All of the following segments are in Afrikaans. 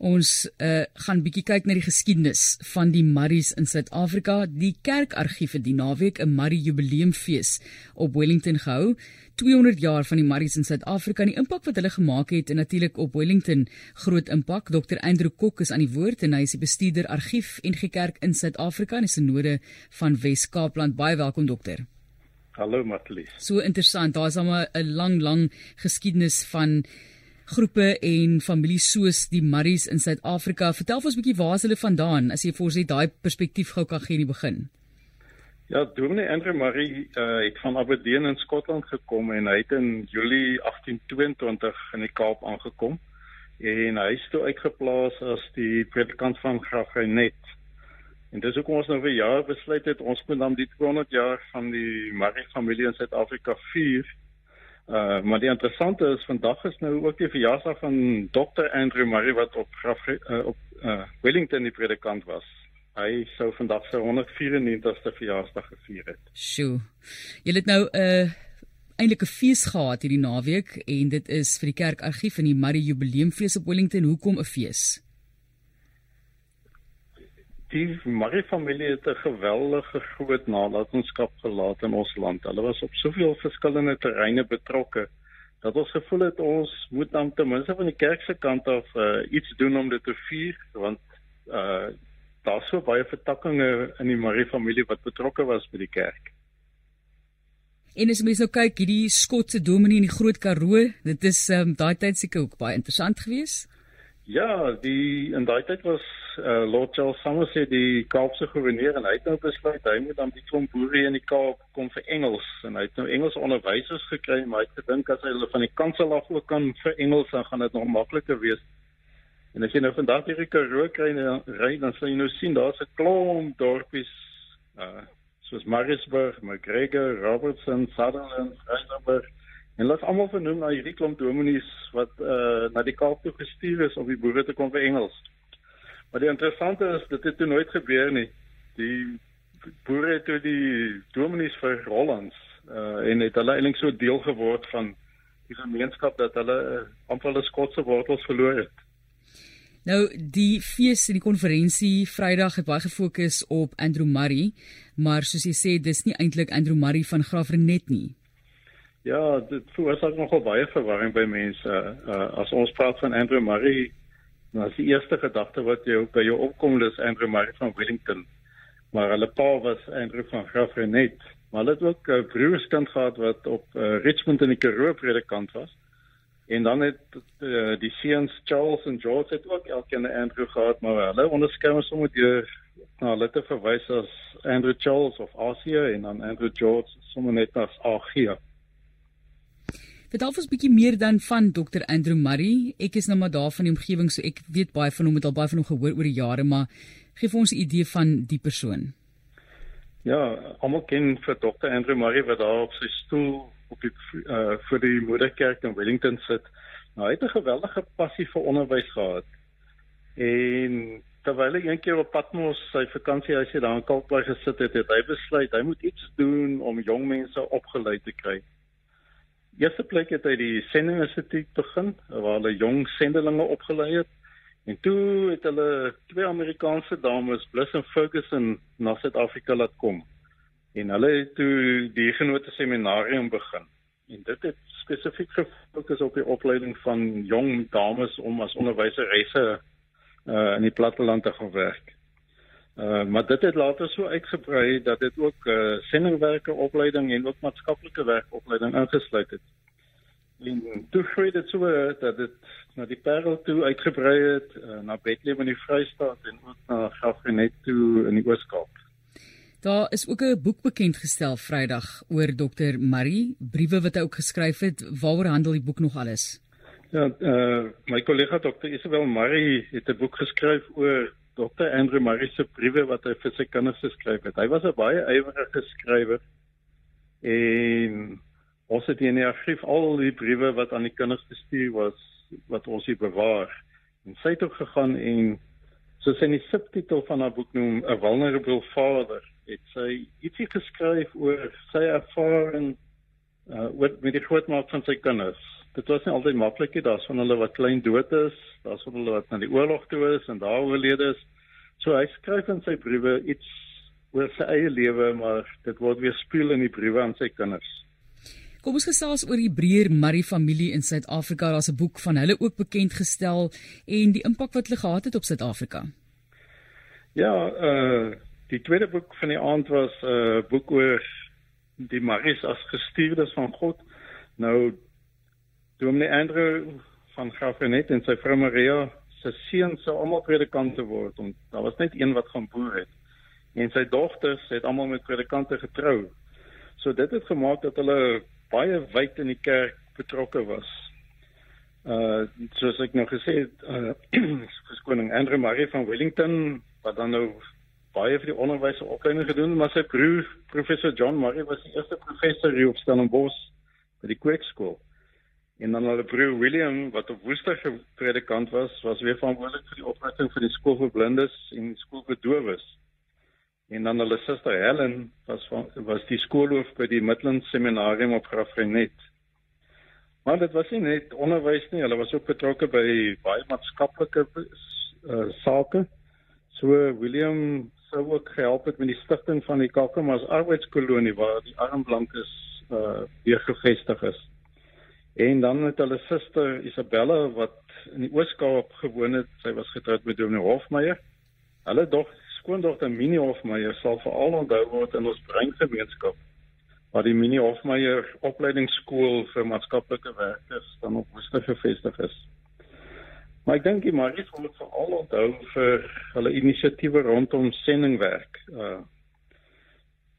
Ons uh, gaan bietjie kyk na die geskiedenis van die Marries in Suid-Afrika. Die kerkargief het die naweek 'n Marrie jubileumfees op Wellington gehou. 200 jaar van die Marries in Suid-Afrika en die impak wat hulle gemaak het en natuurlik op Wellington groot impak. Dr. Andrew Kok is aan die woord en hy is die bestuurder argief en gekerk in Suid-Afrika in die Sinode van Wes-Kaapland. Baie welkom dokter. Hallo Matlies. So interessant. Daar's al 'n lang lang geskiedenis van groepe en families soos die Marries in Suid-Afrika. Vertel ons 'n bietjie waar is hulle vandaan as jy vir ons net daai perspektief gou kan gee in die begin. Ja, Dominee Andrew Murray uh, het van Aberdeen in Skotland gekom en hy het in Julie 1822 in die Kaap aangekom en hy is toe uitgeplaas as die predikant van Graafrenet. En dis hoekom ons nou vir jaar besluit het ons moet dan die 200 jaar van die Murray familie in Suid-Afrika vier. Uh maar die interessante is vandag is nou ook die verjaarsdag van Dr Andrew Murray wat op Graaf uh, op uh, Wellington die predikant was hy sou vandag sy 194ste verjaarsdag gevier het. Sjoe. Jy het nou 'n uh, eintlik 'n fees gehad hierdie naweek en dit is vir die kerkargief in die Marie Jubileumfees op Wellington. Hoekom 'n fees? Die Marie familie het 'n geweldige groot nalatenskap gelaat in ons land. Hulle was op soveel verskillende terreine betrokke dat ons gevoel het ons moet dan ten minste van die kerk se kant af uh, iets doen om dit te vier want uh daar's so baie vertakkings in die Marie familie wat betrokke was by die kerk. En as mens nou kyk, hierdie Skotse dominee in die Groot Karoo, dit is um, daai tyd seker ook baie interessant geweest. Ja, die in daai tyd was uh, Lord Charles Somerset die Kaapse gouverneur en hy het nou besluit hy moet dan die klomp boere in die Kaap kom vir Engels en hy het nou Engels onderwysers gekry, maar hy het gedink as hy hulle van die kansel af ook kan vir Engels dan gaan dit nog makliker wees. En as jy nou vandag hierdie Karoo kry en ry dan sal jy nou sien daar's 'n klomp dorpies uh soos Maritzburg, McGregor, Robertson, Sutherland, Rensburg en hulle is almal vernoem na hierdie klomp dominees wat uh na die Kaap toe gestuur is om die boere te kom vir Engels. Maar die interessante is dit het toe nooit gebeur nie. Die boere het toe die dominees vir Hollands uh en het hulle eintlik so deel geword van die gemeenskap dat hulle uh, amper hulle Skotse wortels verloor het. Nou die fees en die konferensie Vrydag het baie gefokus op Andrew Murray, maar soos jy sê, dis nie eintlik Andrew Murray van Graafrenet nie. Ja, dit veroorsaak nogal baie verwarring by mense. Uh, as ons praat van Andrew Murray, dan is die eerste gedagte wat jy by jou opkom dis Andrew Murray van Wellington. Maar hulle pa was Andrew van Graafrenet. Maar hulle het ook 'n uh, broerskind gehad wat op uh, Richmond in die Karoo predikant was. En dan het uh, die seuns Charles en George het ook elkeen 'n Andrew gehad, maar hulle onderskei ons sommer deur na hulle te verwys as Andrew Charles of Asia en dan Andrew George sommer net as Agia. Vertel ons 'n bietjie meer dan van Dr Andrew Murray. Ek is nou maar daar van die omgewing, so ek weet baie van hom, het al baie van hom gehoor oor die jare, maar gee vir ons 'n idee van die persoon. Ja, almal ken vir Dr Andrew Murray wat daar op sy stoel op die uh, vir die moederkerk in Wellington sit. Nou hy het 'n geweldige passie vir onderwys gehad. En terwyl hy eendag op Patmos sy vakansiehuisie daar in Kalkbaai gesit het, het hy besluit hy moet iets doen om jong mense opgelei te kry. Eerste plek het hy die Sending Instituut begin waar hulle jong sendelinge opgelei het. En toe het hulle twee Amerikaanse dames, Bliss en Ferguson, na Suid-Afrika laat kom en hulle het toe die genote seminarium begin en dit het spesifiek gefokus op die opleiding van jong dames om as onderwyseresse uh, in die platteland te gaan werk. Uh, maar dit het later so uitgebrei dat dit ook uh, sendingwerke opleiding en ook maatskaplike werk opleiding ingesluit het. En toe groei dit so dat dit na die Parel toe uitgebrei het, uh, na Bethlehem in die Vrystaat en ook na Graafrenet toe in die Oos-Kaap. Daar is ook 'n boek bekend gestel Vrydag oor Dr. Marie, briewe wat hy ook geskryf het. Waaroor handel die boek nog alles? Ja, eh uh, my kollega Dr. Isabel Marie het 'n boek geskryf oor Dr. Andrew Marie se briewe wat hy vir sy kinders geskryf het. Hy was 'n baie ywerige skrywer en ons het in die argief al die briewe wat aan die kinders gestuur was wat ons hier bewaar. En sy het ook gegaan en soos in die subtitel van haar boek noem, 'n vulnerable father het sy ietsie geskryf oor sy ervaring uh met die grootmaak van sy kinders dit was nie altyd maklik nie. Daar's van hulle wat klein dood is, daar's van hulle wat na die oorlog toe is en daar oorlede is. So hy skryf in sy briewe iets oor sy eie lewe, maar dit word weer speel in die briewe aan sy kinders. Kom ons gesels oor die Breer Murray familie in Suid-Afrika. Daar's 'n boek van hulle ook bekend gestel en die impak wat hulle gehad het op Suid-Afrika. Ja, uh die tweede boek van die aand was 'n uh, boek oor die Marys as gestuurdes van God. Nou Dominee Andrew van Graafrenet en sy vrou Maria se seuns sou almal predikante word en daar was net een wat gaan boer het. En sy dogters het almal met predikante getrou. So dit het gemaak dat hulle baie wyd in die kerk betrokke was. Uh soos ek nou gesê het, uh verskoning Andre Marie van Wellington wat dan nou baie vir die onderwys en opleiding gedoen, maar sy broer professor John Marie was die eerste professor hier op Stellenbosch by die Kweekskool. En dan hulle broer William wat op Woensdag predikant was, was weer verantwoordelik vir die oprigting van die skool vir blindes en skool vir dowes. En dan hulle suster Helen was van, was die skoolhoof by die Midland Seminarium op Graafrenet. Maar dit was nie net onderwys nie, hulle was ook betrokke by baie maatskaplike uh, sake. So William sou ook gehelp het met die stigting van die Kakamas arbeidskolonie waar die arm blankes uh weer gevestig is. En dan het hulle suster Isabella wat in die Oos-Kaap gewoon het, sy was getroud met Dominee Hofmeyer. Hulle dog skoondogter Minnie Hofmeyer sal veral onthou word in ons breingemeenskap waar die Minnie Hofmeyer opleidingsskool vir maatskaplike werkers dan op Woester gevestig is. Maar ek dink die Maries moet veral onthou vir hulle inisiatiewe rondom sendingwerk. Uh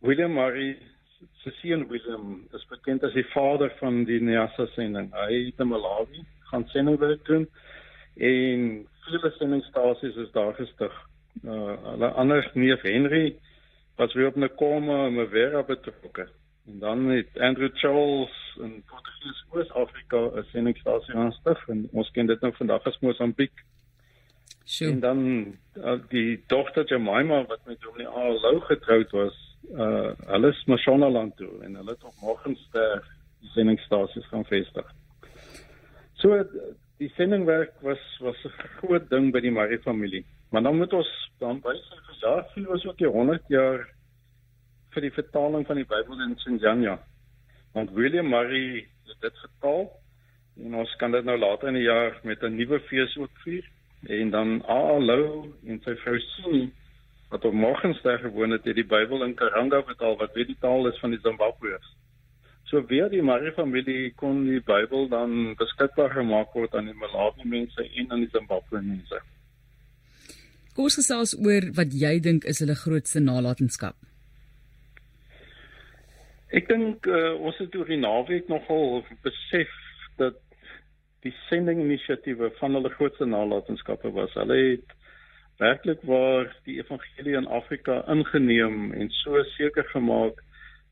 William Marie se seun Willem is bekend as die vader van die NASA sending. Hy het in Malawi gaan sendingwerk doen en vele sendingstasies is daar gestig uh hulle ander neef Henry was weer op 'n koma en 'n vera betrokke. En dan het Andrew Charles in Portugees Oos-Afrika 'n sendingstasie aanstig en ons ken dit nou vandag as Mosambiek. Sure. En dan uh, die dogter Jemima wat met Dominee Alou getroud was, uh hulle is Mashonaland toe en hulle het op Morgenster sendingstasies gaan vestig. So die sendingwerk was was 'n groot ding by die Marie familie. Maar dan moet ons dan sê vir jaar vir was ook die 100 jaar vir die vertaling van die Bybel in Sinjanya. Want William Murray het dit vertaal en ons kan dit nou later in die jaar met 'n nuwe fees ook vier en dan Aalou en sy vrou Sini wat op Morgenster gewoon het, het die Bybel in Karanga vertaal wat weet die taal is van die Zimbabweërs. So weer die Murray familie kon die Bybel dan beskikbaar gemaak word aan die Malawi mense en aan die Zimbabwe mense. Kom ons gesels oor wat jy dink is hulle grootste nalatenskap. Ek dink uh, ons het oor die naweek nogal besef dat die sendinginisiatiewe van hulle grootste nalatenskappe was. Hulle het werklik waar die evangelie in Afrika ingeneem en so seker gemaak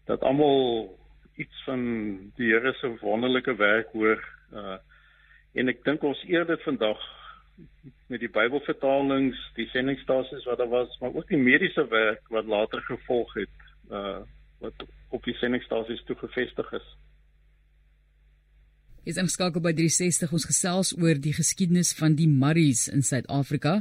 dat almal iets van die Here se wonderlike werk hoor. Uh, en ek dink ons eer dit vandag met die Bybelvertalings, die sendingstasies wat daar was, maar ook die mediese werk wat later gevolg het, uh wat op die sendingstasies toe gevestig is. Is ingeskakel by 360 ons gesels oor die geskiedenis van die Marries in Suid-Afrika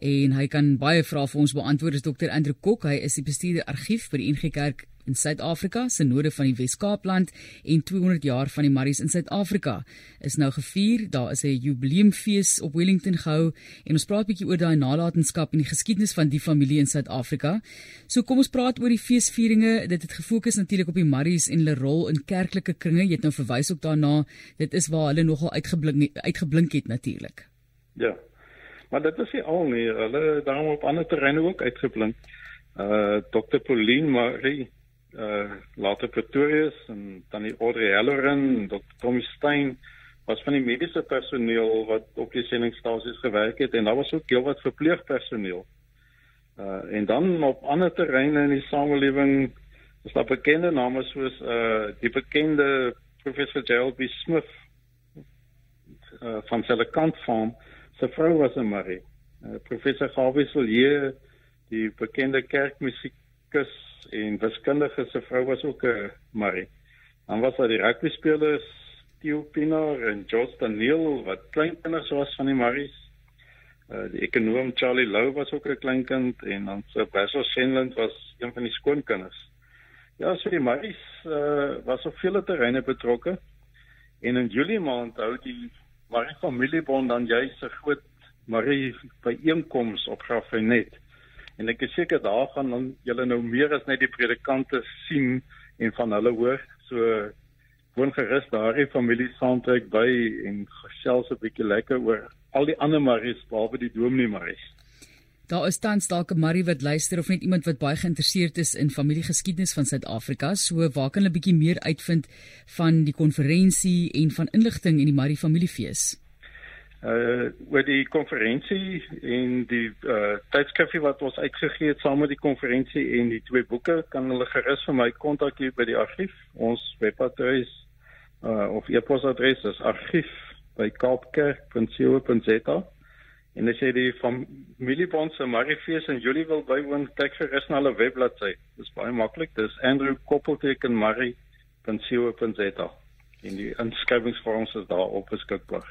en hy kan baie vrae vir ons beantwoord. Dis Dr. Andrew Kok, hy is die bestuurder argief by die NG Kerk in Suid-Afrika, Synode van die Wes-Kaapland en 200 jaar van die Maries in Suid-Afrika is nou gevier. Daar is 'n jubileumfees op Wellington gehou en ons praat 'n bietjie oor daai nalatenskap en die geskiedenis van die familie in Suid-Afrika. So kom ons praat oor die feesvieringe. Dit het gefokus natuurlik op die Maries en hulle rol in kerklike kringe. Jy het nou verwys ook daarna. Dit is waar hulle nogal uitgeblink uitgeblink het natuurlik. Ja. Maar dit is nie al nie. Hulle daarom op ander terreine ook uitgeblink. Uh Dr. Pauline Marie uh later Pretorius en dan die Audrey Halloran, Dr. Tommy Stein was van die mediese personeel wat op die sendingstasies gewerk het en daar was ook heelwat verpleegpersoneel. Uh en dan op ander terreine in die samelewing is daar bekende name soos uh die bekende professor J.L.B. Smith uh van Selekant Farm. Sy vrou was 'n Marie. Uh, professor Gawie Silje, die bekende kerkmusikus en wiskundige se vrou was ook 'n Marie. Dan was daar die rugby spelers Theo Pinaar en Jos Daniel wat kleinkinders was van die Maries. Uh die ekonom Charlie Lou was ook 'n kleinkind en dan Sir Basil Shenland was een van die skoonkinders. Ja, so die Maries uh was op vele terreine betrokke. En in Julie maand hou die Marie familiebond dan juis 'n groot Marie byeenkoms op Graafrenet. En ek is seker daar gaan dan julle nou meer as net die predikante sien en van hulle hoor. So woon gerus daardie familie saamtrek by en gesels 'n bietjie lekker oor al die ander Maries behalwe die dominee Maries. Daar is tans dalk 'n Marie wat luister of net iemand wat baie geïnteresseerd is in familiegeskiedenis van Suid-Afrika. So waar kan hulle bietjie meer uitvind van die konferensie en van inligting in die Marie familiefees? Uh oor die konferensie en die uh tydskrifie wat ons uitgegee het saam met die konferensie en die twee boeke kan hulle gerus vir my kontak hier by die argief. Ons webadres uh of e-posadres is argief@kaapkerk.co.za. En as jy die familiebond se Mariefees in Julie wil bywoon, kyk gerus na hulle webbladsy. Dit is baie maklik. Dis andrewkoppeltekenmarie.co.za. En die inskrywingsvorms is daar op beskikbaar.